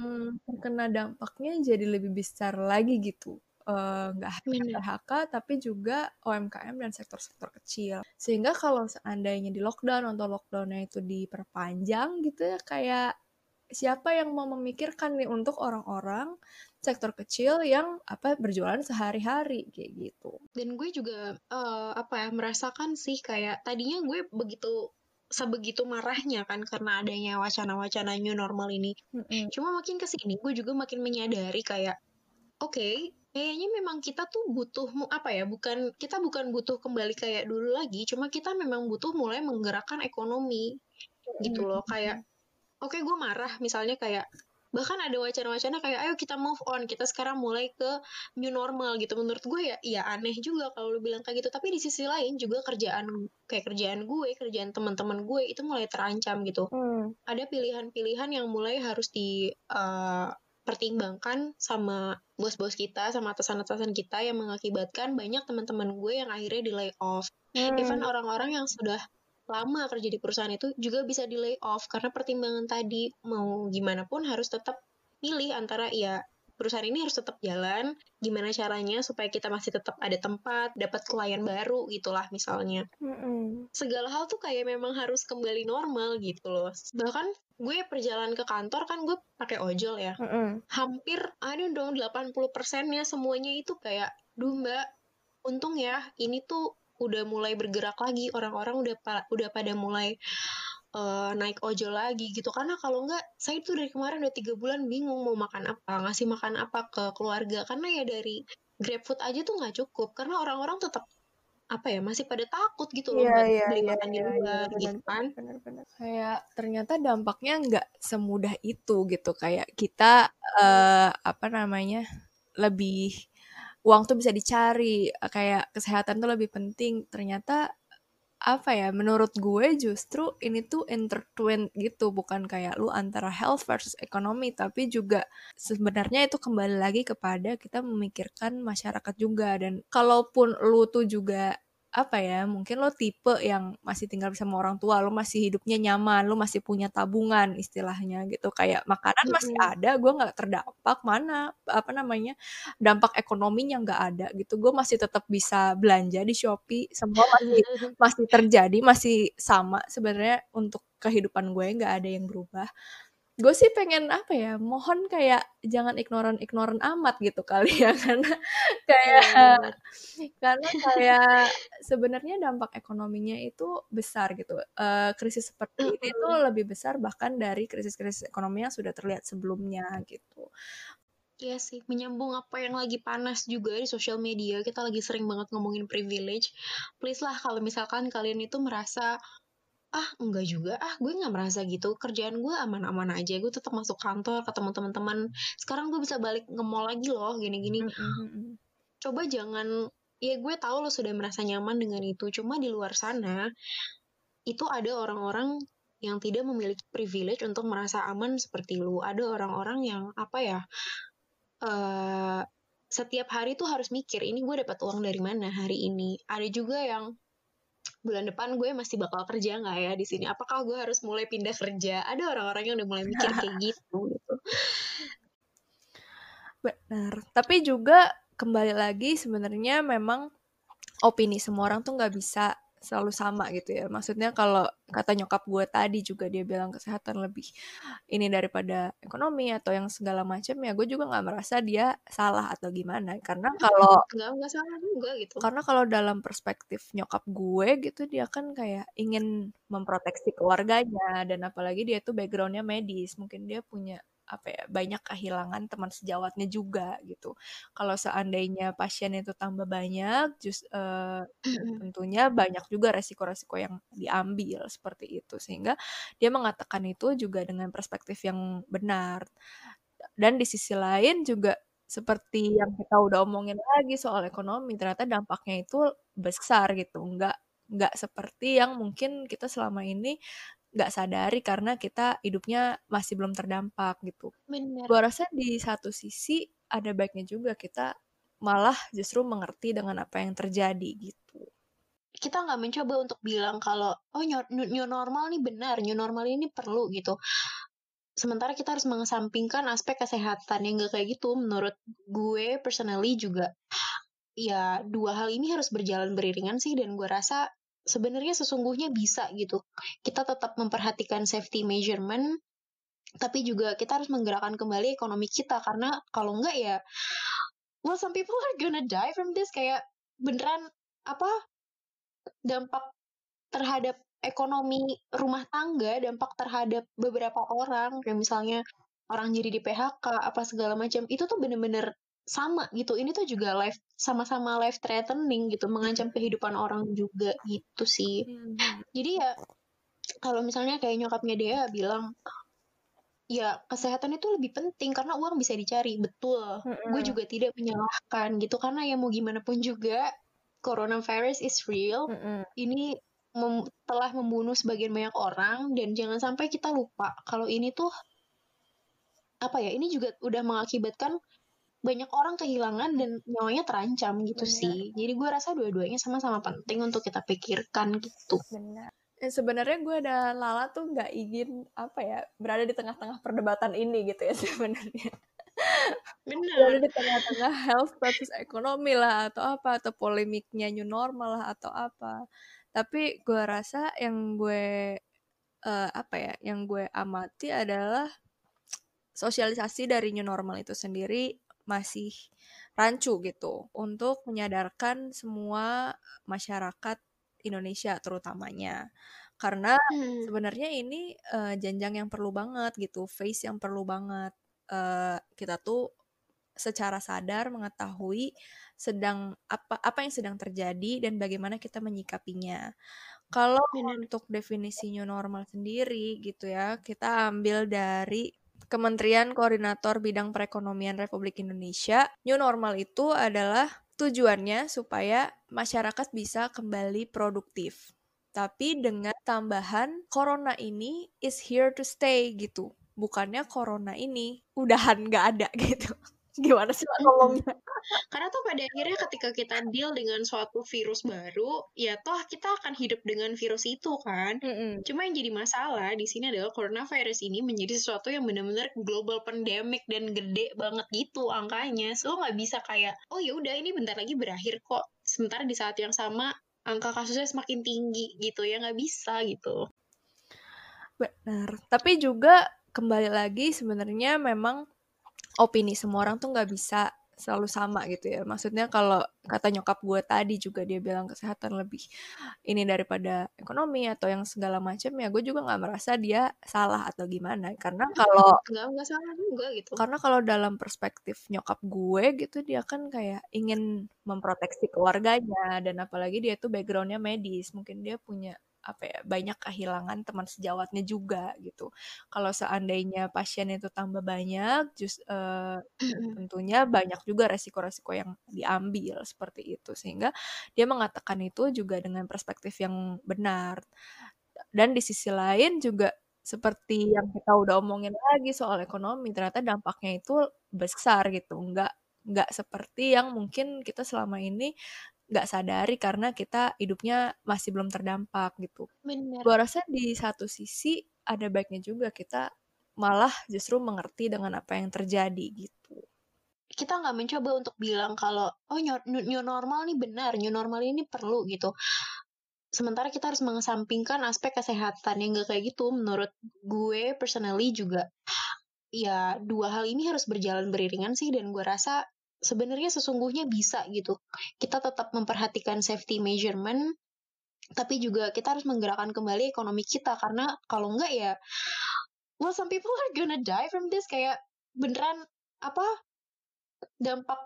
terkena dampaknya jadi lebih besar lagi gitu eh, nggak hanya Bener. PHK tapi juga UMKM dan sektor-sektor kecil. Sehingga kalau seandainya di lockdown atau lockdownnya itu diperpanjang gitu ya kayak siapa yang mau memikirkan nih untuk orang-orang sektor kecil yang apa berjualan sehari-hari kayak gitu. Dan gue juga uh, apa ya merasakan sih kayak tadinya gue begitu sebegitu marahnya kan karena adanya wacana-wacana new normal ini. Mm-mm. Cuma makin ke sini gue juga makin menyadari kayak oke okay, kayaknya memang kita tuh butuh apa ya bukan kita bukan butuh kembali kayak dulu lagi cuma kita memang butuh mulai menggerakkan ekonomi gitu loh. Kayak oke okay, gue marah misalnya kayak bahkan ada wacana-wacana kayak ayo kita move on kita sekarang mulai ke new normal gitu. Menurut gue ya ya aneh juga kalau lu bilang kayak gitu. Tapi di sisi lain juga kerjaan kayak kerjaan gue kerjaan teman-teman gue itu mulai terancam gitu. Hmm. ada pilihan-pilihan yang mulai harus di uh, pertimbangkan sama bos-bos kita sama atasan-atasan kita yang mengakibatkan banyak teman-teman gue yang akhirnya di lay off hmm. even orang-orang yang sudah lama kerja di perusahaan itu juga bisa di lay off karena pertimbangan tadi mau gimana pun harus tetap pilih antara ya perusahaan ini harus tetap jalan gimana caranya supaya kita masih tetap ada tempat dapat klien baru gitulah misalnya mm-hmm. segala hal tuh kayak memang harus kembali normal gitu loh bahkan gue perjalanan ke kantor kan gue pakai ojol ya mm-hmm. hampir ada dong 80 persennya semuanya itu kayak duh mbak untung ya ini tuh udah mulai bergerak lagi orang-orang udah pa udah pada mulai uh, naik ojol lagi gitu. Karena kalau enggak saya tuh dari kemarin udah tiga bulan bingung mau makan apa ngasih makan apa ke keluarga. Karena ya dari GrabFood aja tuh nggak cukup. Karena orang-orang tetap apa ya masih pada takut gitu loh yeah, buat yeah, beli yeah, makan di iya, luar yeah, gitu kan. bener, bener. kayak ternyata dampaknya nggak semudah itu gitu. Kayak kita uh, apa namanya lebih uang tuh bisa dicari. Kayak kesehatan tuh lebih penting. Ternyata apa ya menurut gue justru ini tuh intertwined gitu bukan kayak lu antara health versus ekonomi tapi juga sebenarnya itu kembali lagi kepada kita memikirkan masyarakat juga. Dan kalaupun lu tuh juga apa ya mungkin lo tipe yang masih tinggal bersama orang tua lo masih hidupnya nyaman lo masih punya tabungan istilahnya gitu. Kayak makanan masih ada gue nggak terdampak mana apa namanya dampak ekonominya nggak ada gitu. Gue masih tetap bisa belanja di shopee semua masih masih terjadi masih sama sebenarnya untuk kehidupan gue nggak ada yang berubah gue sih pengen apa ya mohon kayak jangan ignoran ignoran amat gitu kali ya karena kayak hmm. karena kayak sebenarnya dampak ekonominya itu besar gitu uh, krisis seperti hmm. ini tuh lebih besar bahkan dari krisis-krisis ekonomi yang sudah terlihat sebelumnya gitu Iya sih, menyambung apa yang lagi panas juga di sosial media, kita lagi sering banget ngomongin privilege. Please lah kalau misalkan kalian itu merasa ah enggak juga. Ah gue nggak merasa gitu. Kerjaan gue aman-aman aja. Gue tetap masuk kantor ketemu teman-teman. Sekarang gue bisa balik nge mall lagi loh gini-gini. Mm-hmm. coba jangan ya gue tahu lo sudah merasa nyaman dengan itu. Cuma di luar sana itu ada orang-orang yang tidak memiliki privilege untuk merasa aman seperti lu. Ada orang-orang yang apa ya uh, setiap hari tuh harus mikir ini gue dapat uang dari mana hari ini? Ada juga yang bulan depan gue masih bakal kerja nggak ya di sini? Apakah gue harus mulai pindah kerja? Ada orang-orang yang udah mulai mikir kayak gitu. gitu. Benar. Tapi juga kembali lagi sebenarnya memang opini semua orang tuh nggak bisa selalu sama gitu ya. Maksudnya kalau kata nyokap gue tadi juga dia bilang kesehatan lebih ini daripada ekonomi atau yang segala macam ya gue juga nggak merasa dia salah atau gimana. Karena kalau nggak nggak salah juga gitu. karena kalau dalam perspektif nyokap gue gitu dia kan kayak ingin memproteksi keluarganya dan apalagi dia tuh backgroundnya medis. Mungkin dia punya apa ya banyak kehilangan teman sejawatnya juga gitu. Kalau seandainya pasien itu tambah banyak, just uh, tentunya banyak juga resiko-resiko yang diambil seperti itu sehingga dia mengatakan itu juga dengan perspektif yang benar. Dan di sisi lain juga seperti yang kita udah omongin lagi soal ekonomi, ternyata dampaknya itu besar gitu, nggak nggak seperti yang mungkin kita selama ini nggak sadari karena kita hidupnya masih belum terdampak gitu. Bener. Gue rasa di satu sisi ada baiknya juga kita malah justru mengerti dengan apa yang terjadi gitu. Kita nggak mencoba untuk bilang kalau oh new, new normal nih benar, new normal ini perlu gitu. sementara kita harus mengesampingkan aspek kesehatan yang gak kayak gitu menurut gue personally juga ya dua hal ini harus berjalan beriringan sih dan gue rasa sebenarnya sesungguhnya bisa gitu. Kita tetap memperhatikan safety measurement tapi juga kita harus menggerakkan kembali ekonomi kita. Karena kalau enggak ya well some people are gonna die from this. Kayak beneran apa dampak terhadap ekonomi rumah tangga, dampak terhadap beberapa orang, kayak misalnya orang jadi di PHK, apa segala macam, itu tuh bener-bener sama gitu. Ini tuh juga life sama-sama life threatening gitu, mengancam kehidupan orang juga gitu sih. Hmm. Jadi ya kalau misalnya kayak nyokapnya dia bilang ya kesehatan itu lebih penting karena uang bisa dicari betul Mm-mm. gue juga tidak menyalahkan gitu karena ya mau gimana pun juga coronavirus is real Mm-mm. ini mem- telah membunuh sebagian banyak orang dan jangan sampai kita lupa kalau ini tuh apa ya ini juga udah mengakibatkan banyak orang kehilangan dan nyawanya terancam gitu Benar. sih jadi gue rasa dua-duanya sama-sama penting untuk kita pikirkan gitu Benar. Eh, sebenarnya gue dan Lala tuh nggak ingin apa ya berada di tengah-tengah perdebatan ini gitu ya sebenarnya. benar Berada di tengah-tengah health versus ekonomi lah atau apa atau polemiknya new normal lah atau apa. Tapi gue rasa yang gue eh, apa ya yang gue amati adalah sosialisasi dari new normal itu sendiri masih rancu gitu untuk menyadarkan semua masyarakat Indonesia terutamanya. Karena Hmm. sebenarnya ini eh, jenjang yang perlu banget gitu, face yang perlu banget. Eh, kita tuh secara sadar mengetahui sedang apa apa yang sedang terjadi dan bagaimana kita menyikapinya. Kalau untuk definisi new normal sendiri gitu ya, kita ambil dari Kementerian Koordinator Bidang Perekonomian Republik Indonesia. New normal itu adalah tujuannya supaya masyarakat bisa kembali produktif. Tapi dengan tambahan corona ini is here to stay gitu. Bukannya corona ini udahan nggak ada gitu. Gimana sih Mbak ngomongnya? Karena tuh pada akhirnya ketika kita deal dengan suatu virus baru, ya toh kita akan hidup dengan virus itu kan. Mm-mm. Cuma yang jadi masalah di sini adalah coronavirus ini menjadi sesuatu yang benar-benar global pandemic dan gede banget gitu angkanya. So nggak bisa kayak, oh ya udah ini bentar lagi berakhir kok. Sementara di saat yang sama angka kasusnya semakin tinggi gitu ya nggak bisa gitu. Benar. Tapi juga kembali lagi sebenarnya memang opini semua orang tuh nggak bisa selalu sama gitu ya. Maksudnya kalau kata nyokap gue tadi juga dia bilang kesehatan lebih ini daripada ekonomi atau yang segala macam ya gue juga nggak merasa dia salah atau gimana. Karena kalau Nggak nggak salah juga gitu. karena kalau dalam perspektif nyokap gue gitu dia kan kayak ingin memproteksi keluarganya dan apalagi dia tuh backgroundnya medis mungkin dia punya apa ya banyak kehilangan teman sejawatnya juga gitu. Kalau seandainya pasien itu tambah banyak just eh, tentunya banyak juga resiko-resiko yang diambil seperti itu. Sehingga dia mengatakan itu juga dengan perspektif yang benar. Dan di sisi lain juga seperti yang kita udah omongin lagi soal ekonomi ternyata dampaknya itu besar gitu. Nggak nggak seperti yang mungkin kita selama ini nggak sadari karena kita hidupnya masih belum terdampak gitu Bener. gua rasa di satu sisi ada baiknya juga kita malah justru mengerti dengan apa yang terjadi gitu kita nggak mencoba untuk bilang kalau oh new, new normal nih benar, new normal ini perlu gitu. Sementara kita harus mengesampingkan aspek kesehatan yang gak kayak gitu. Menurut gue personally juga ya dua hal ini harus berjalan beriringan sih dan gue rasa sebenarnya sesungguhnya bisa gitu. Kita tetap memperhatikan safety measurement tapi juga kita harus menggerakkan kembali ekonomi kita. Karena kalau enggak ya well some people are gonna die from this. Kayak beneran apa dampak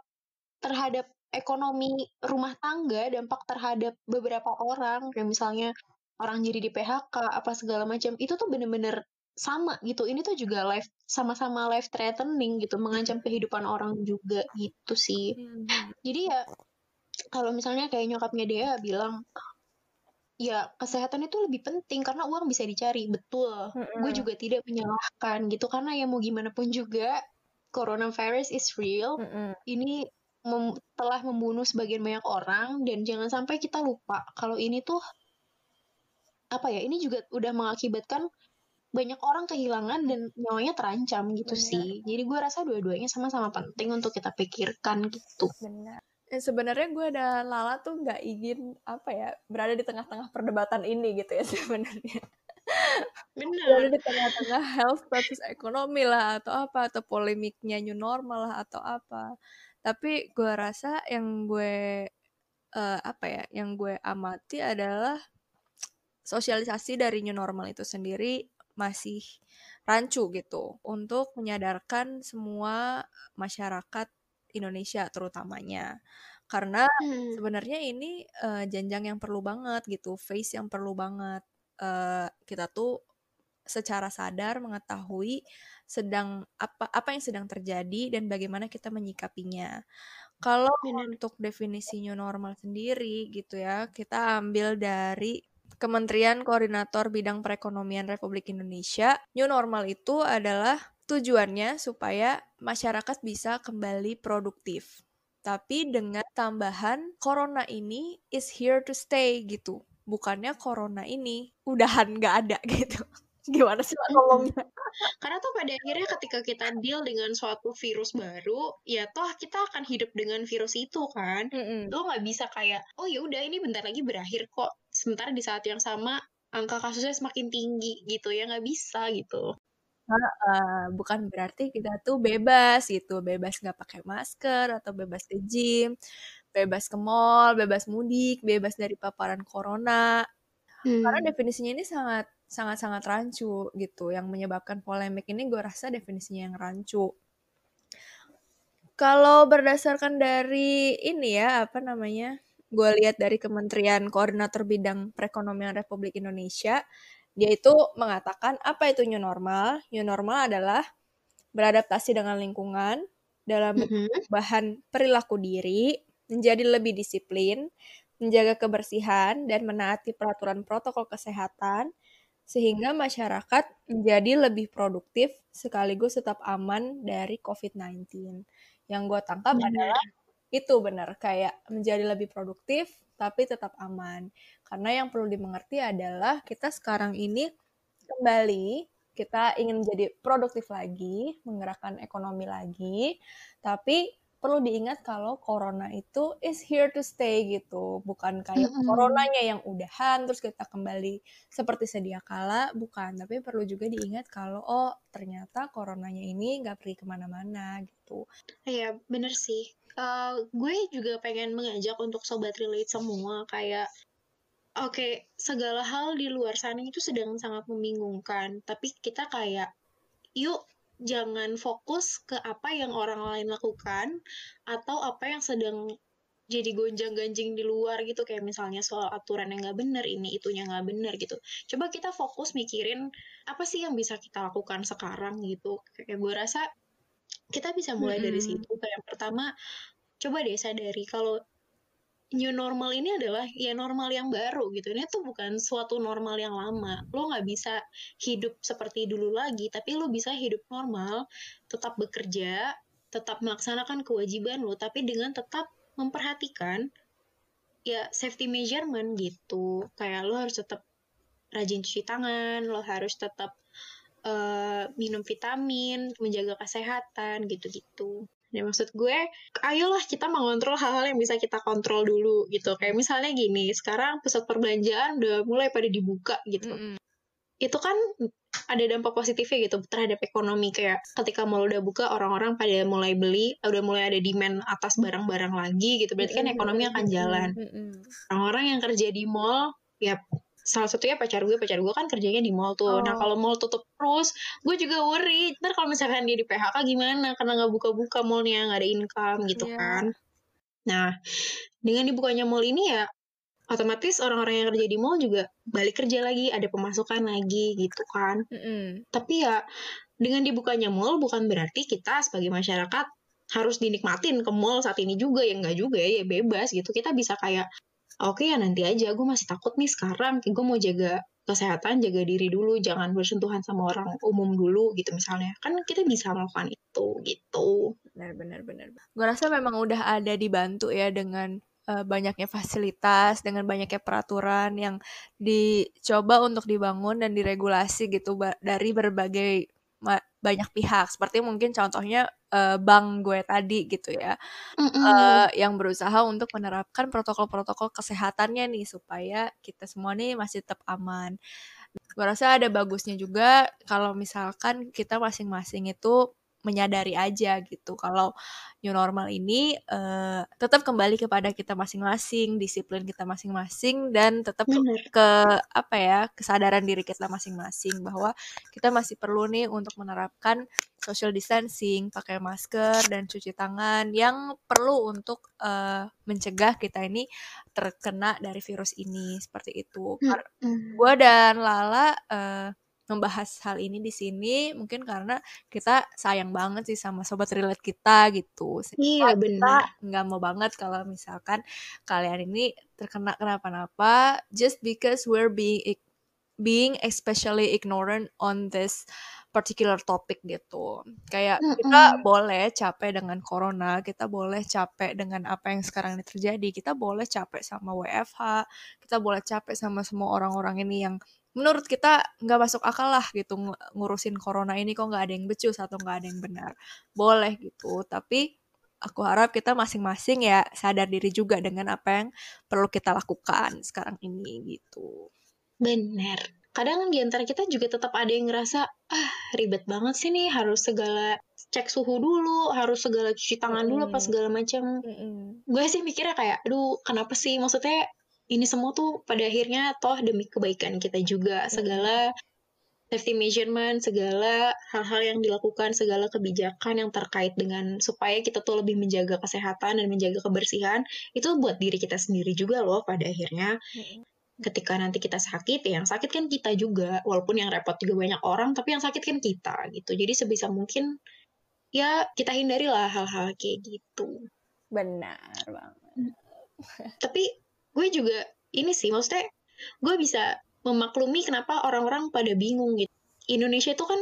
terhadap ekonomi rumah tangga, dampak terhadap beberapa orang, kayak misalnya orang jadi di PHK, apa segala macam, itu tuh bener-bener sama gitu. Ini tuh juga life sama-sama life threatening gitu, mengancam kehidupan orang juga gitu sih. Jadi ya kalau misalnya kayak nyokapnya dia bilang ya kesehatan itu lebih penting karena uang bisa dicari betul. Gue juga tidak menyalahkan gitu karena ya mau gimana pun juga coronavirus is real. Ini mem- telah membunuh sebagian banyak orang dan jangan sampai kita lupa kalau ini tuh apa ya ini juga udah mengakibatkan banyak orang kehilangan dan nyawanya terancam gitu Benar. sih. Jadi gue rasa dua-duanya sama-sama penting untuk kita pikirkan gitu. Benar. Eh, sebenarnya gue dan Lala tuh nggak ingin apa ya berada di tengah-tengah perdebatan ini gitu ya sebenarnya. Benar. Berada di tengah-tengah health versus ekonomi lah atau apa atau polemiknya new normal lah atau apa. Tapi gue rasa yang gue eh, apa ya yang gue amati adalah sosialisasi dari new normal itu sendiri masih rancu gitu untuk menyadarkan semua masyarakat Indonesia terutamanya karena Hmm. sebenarnya ini eh, jenjang yang perlu banget gitu face yang perlu banget Eh, kita tuh secara sadar mengetahui sedang apa apa yang sedang terjadi dan bagaimana kita menyikapinya. Kalau Benar. untuk definisi new normal sendiri gitu ya, kita ambil dari Kementerian Koordinator Bidang Perekonomian Republik Indonesia. New normal itu adalah tujuannya supaya masyarakat bisa kembali produktif. Tapi dengan tambahan corona ini is here to stay gitu. Bukannya corona ini udahan nggak ada gitu. Gimana sih Mm-mm. ngomongnya? Karena tuh pada akhirnya ketika kita deal dengan suatu virus baru, ya toh kita akan hidup dengan virus itu kan. Mm-mm. Lo nggak bisa kayak, oh ya udah ini bentar lagi berakhir kok. Sementara di saat yang sama angka kasusnya semakin tinggi gitu ya nggak bisa gitu. Eh, bukan berarti kita tuh bebas gitu, bebas nggak pakai masker atau bebas ke gym, bebas ke mall, bebas mudik, bebas dari paparan corona. Karena Hmm. definisinya ini sangat sangat sangat rancu gitu. Yang menyebabkan polemik ini gue rasa definisinya yang rancu. Kalau berdasarkan dari ini ya, apa namanya? Gue lihat dari Kementerian Koordinator Bidang Perekonomian Republik Indonesia, dia itu mengatakan apa itu new normal? New normal adalah beradaptasi dengan lingkungan dalam Mm-mm. bahan perilaku diri, menjadi lebih disiplin, menjaga kebersihan, dan menaati peraturan protokol kesehatan, sehingga masyarakat menjadi lebih produktif sekaligus tetap aman dari COVID-19. Yang gue tangkap Benar. adalah itu benar, kayak menjadi lebih produktif tapi tetap aman. Karena yang perlu dimengerti adalah kita sekarang ini kembali kita ingin menjadi produktif lagi, menggerakkan ekonomi lagi, tapi perlu diingat kalau corona itu is here to stay gitu, bukan kayak Mm-mm. coronanya yang udahan terus kita kembali seperti sedia kala, bukan. Tapi perlu juga diingat kalau oh ternyata coronanya ini nggak pergi ke mana-mana gitu. Iya, bener sih. Eh, gue juga pengen mengajak untuk sobat relate semua kayak oke, segala hal di luar sana itu sedang sangat membingungkan, tapi kita kayak yuk jangan fokus ke apa yang orang lain lakukan atau apa yang sedang jadi gonjang-ganjing di luar gitu. Kayak misalnya soal aturan yang nggak bener ini itunya nggak bener gitu. Coba kita fokus mikirin apa sih yang bisa kita lakukan sekarang gitu. Kayak gue rasa kita bisa mulai dari Mm-mm. situ. Kayak yang pertama coba deh sadari kalau new normal ini adalah ya normal yang baru gitu. Ini tuh bukan suatu normal yang lama. Lo nggak bisa hidup seperti dulu lagi tapi lo bisa hidup normal tetap bekerja tetap melaksanakan kewajiban lo tapi dengan tetap memperhatikan ya safety measurement gitu. Kayak lo harus tetap rajin cuci tangan lo harus tetap eh, minum vitamin menjaga kesehatan gitu-gitu Ya maksud gue, ayolah kita mengontrol hal-hal yang bisa kita kontrol dulu gitu. Kayak misalnya gini, sekarang pusat perbelanjaan udah mulai pada dibuka gitu. Mm-mm. Itu kan ada dampak positifnya gitu terhadap ekonomi kayak ketika mall udah buka orang-orang pada mulai beli, udah mulai ada demand atas barang-barang lagi gitu. Berarti kan ekonomi akan jalan. Orang-orang yang kerja di mall, ya salah satunya pacar gue, pacar gue kan kerjanya di mall tuh. Nah Oh. kalau mall tutup terus, gue juga worry. Ntar kalau misalkan dia di PHK gimana? Karena nggak buka-buka mallnya, nggak ada income gitu Iya. kan. Nah, dengan dibukanya mall ini ya, otomatis orang-orang yang kerja di mall juga balik kerja lagi, ada pemasukan lagi gitu kan. Mm-mm. Tapi ya, dengan dibukanya mall bukan berarti kita sebagai masyarakat harus dinikmatin ke mall saat ini juga ya nggak juga ya, ya bebas gitu. Kita bisa kayak oke ya nanti aja. Gue masih takut nih sekarang. Gue mau jaga kesehatan jaga diri dulu. Jangan bersentuhan sama orang umum dulu gitu misalnya. Kan kita bisa melakukan itu gitu. Benar, benar, benar. Gue rasa memang udah ada dibantu ya dengan uh, banyaknya fasilitas, dengan banyaknya peraturan yang dicoba untuk dibangun dan diregulasi gitu dari berbagai banyak pihak. Seperti mungkin contohnya uh, bank gue tadi gitu ya, uh, yang berusaha untuk menerapkan protokol-protokol kesehatannya nih supaya kita semua nih masih tetap aman. Gue rasa ada bagusnya juga kalau misalkan kita masing-masing itu menyadari aja gitu. Kalau new normal ini uh, tetap kembali kepada kita masing-masing, disiplin kita masing-masing dan tetap ke, ke apa ya kesadaran diri kita masing-masing bahwa kita masih perlu nih untuk menerapkan social distancing, pakai masker dan cuci tangan yang perlu untuk uh, mencegah kita ini terkena dari virus ini seperti itu. Mm Gue dan Lala uh, membahas hal ini di sini mungkin karena kita sayang banget sih sama sobat relate kita gitu. Iya benar. Nggak mau banget kalau misalkan kalian ini terkena kenapa-napa just because we're being being especially ignorant on this particular topic gitu. Kayak mm -mm. kita boleh capek dengan corona, kita boleh capek dengan apa yang sekarang ini terjadi, kita boleh capek sama WFH, kita boleh capek sama semua orang-orang ini yang menurut kita nggak masuk akal lah gitu ngurusin corona ini kok nggak ada yang becus atau nggak ada yang benar. Boleh gitu tapi aku harap kita masing-masing ya sadar diri juga dengan apa yang perlu kita lakukan sekarang ini gitu. Benar. Kadang di antara kita juga tetap ada yang ngerasa ah ribet banget sih nih harus segala cek suhu dulu harus segala cuci tangan dulu apa segala macam. Mm. gue sih mikirnya kayak aduh kenapa sih? Maksudnya ini semua tuh pada akhirnya toh demi kebaikan kita juga. Segala safety measurement segala hal-hal yang dilakukan segala kebijakan yang terkait dengan supaya kita tuh lebih menjaga kesehatan dan menjaga kebersihan itu buat diri kita sendiri juga loh pada akhirnya. Ketika nanti kita sakit ya yang sakit kan kita juga walaupun yang repot juga banyak orang tapi yang sakit kan kita gitu. Jadi sebisa mungkin ya kita hindarilah hal-hal kayak gitu. Benar banget. Tapi gue juga ini sih maksudnya gue bisa memaklumi kenapa orang-orang pada bingung gitu. Indonesia itu kan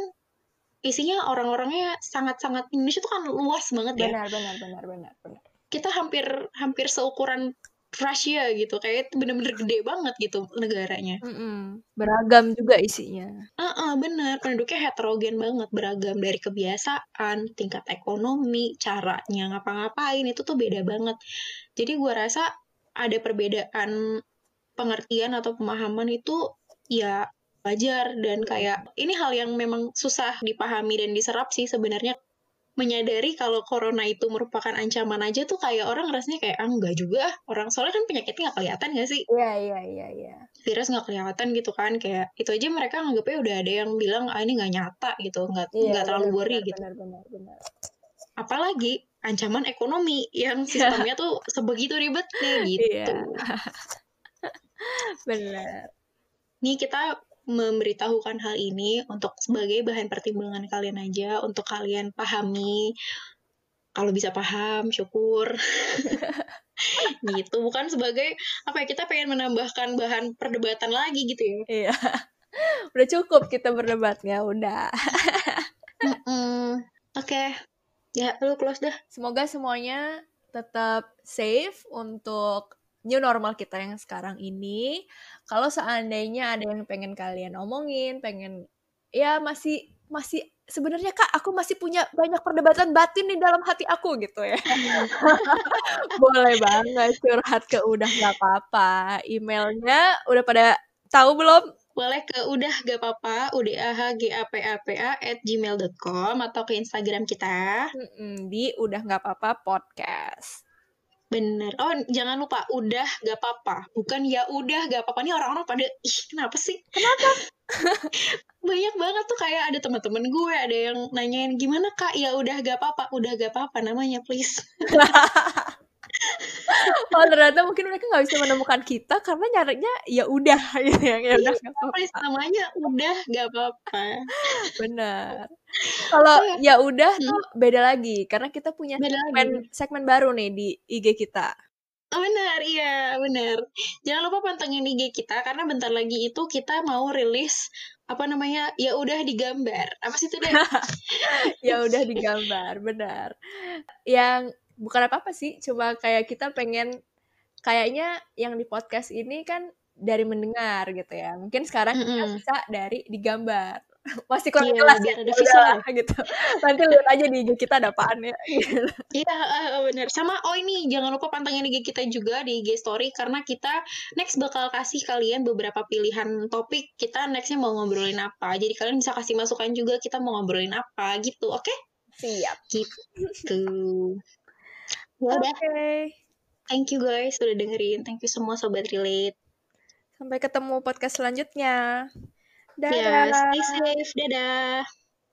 isinya orang-orangnya sangat-sangat Indonesia itu kan luas banget ya. Benar benar benar benar benar. Kita hampir hampir seukuran Rusia gitu kayak bener-bener gede banget gitu negaranya. Mm -mm. beragam juga isinya. Ah uh -uh, bener penduduknya heterogen banget beragam dari kebiasaan tingkat ekonomi caranya ngapa-ngapain itu tuh beda banget. Jadi gue rasa ada perbedaan pengertian atau pemahaman itu ya wajar. Dan kayak ini hal yang memang susah dipahami dan diserap sih sebenarnya. Menyadari kalau corona itu merupakan ancaman aja tuh kayak orang rasanya kayak ah enggak juga orang soalnya kan penyakitnya nggak kelihatan gak sih? Iya iya iya iya. Virus nggak kelihatan gitu kan kayak itu aja mereka anggapnya udah ada yang bilang ah ini nggak nyata gitu. Nggak iya, nggak terlalu worry gitu. benar benar benar. Apalagi ancaman ekonomi yang sistemnya tuh sebegitu ribetnya gitu. Iya. Benar. Nih kita memberitahukan hal ini untuk sebagai bahan pertimbangan kalian aja, untuk kalian pahami. Kalau bisa paham, syukur. gitu, bukan sebagai apa ya kita pengen menambahkan bahan perdebatan lagi gitu ya. Iya. Udah cukup kita berdebatnya, udah. mm -mm. Oke, okay. Ya, lu close dah. Semoga semuanya tetap safe untuk new normal kita yang sekarang ini. Kalau seandainya ada yang pengen kalian omongin, pengen ya masih masih sebenarnya kak aku masih punya banyak perdebatan batin di dalam hati aku gitu ya boleh banget curhat ke udah nggak apa-apa emailnya udah pada tahu belum boleh ke udah gak apa-apa. udah g a p a p a at gmail.com atau ke Instagram kita. Mm-mm, di udah gak apa-apa podcast. Bener. Oh jangan lupa udah gak apa-apa. Bukan ya udah gak apa-apa. Nih orang-orang pada ih kenapa sih? Kenapa? Banyak banget tuh kayak ada teman-teman gue ada yang nanyain gimana kak? Ya udah gak apa-apa. Udah gak apa-apa namanya please oh ternyata mungkin mereka nggak bisa menemukan kita karena nyarinya ya udah gitu ya ya udah iya, namanya udah gak apa-apa benar kalau iya. ya udah hmm. tuh beda lagi karena kita punya beda segmen lagi. segmen baru nih di IG kita Oh benar, iya benar. Jangan lupa pantengin IG kita karena bentar lagi itu kita mau rilis apa namanya ya udah digambar apa sih itu deh ya udah digambar benar yang bukan apa-apa sih, cuma kayak kita pengen kayaknya yang di podcast ini kan dari mendengar gitu ya. Mungkin sekarang kita Mm-mm. bisa dari digambar. Masih kurang Iya, jelas ya, ada visual. gitu. Nanti lihat aja di IG kita ada apaan ya. Iya, uh, bener. Sama, oh ini jangan lupa pantengin IG kita juga di IG Story karena kita next bakal kasih kalian beberapa pilihan topik. Kita nextnya mau ngobrolin apa. Jadi kalian bisa kasih masukan juga kita mau ngobrolin apa gitu, oke? Siap. Gitu. Ya Oke. udah, thank you guys sudah dengerin. Thank you semua sobat relate. Sampai ketemu podcast selanjutnya. Ya, Dadah. stay safe. Dadah.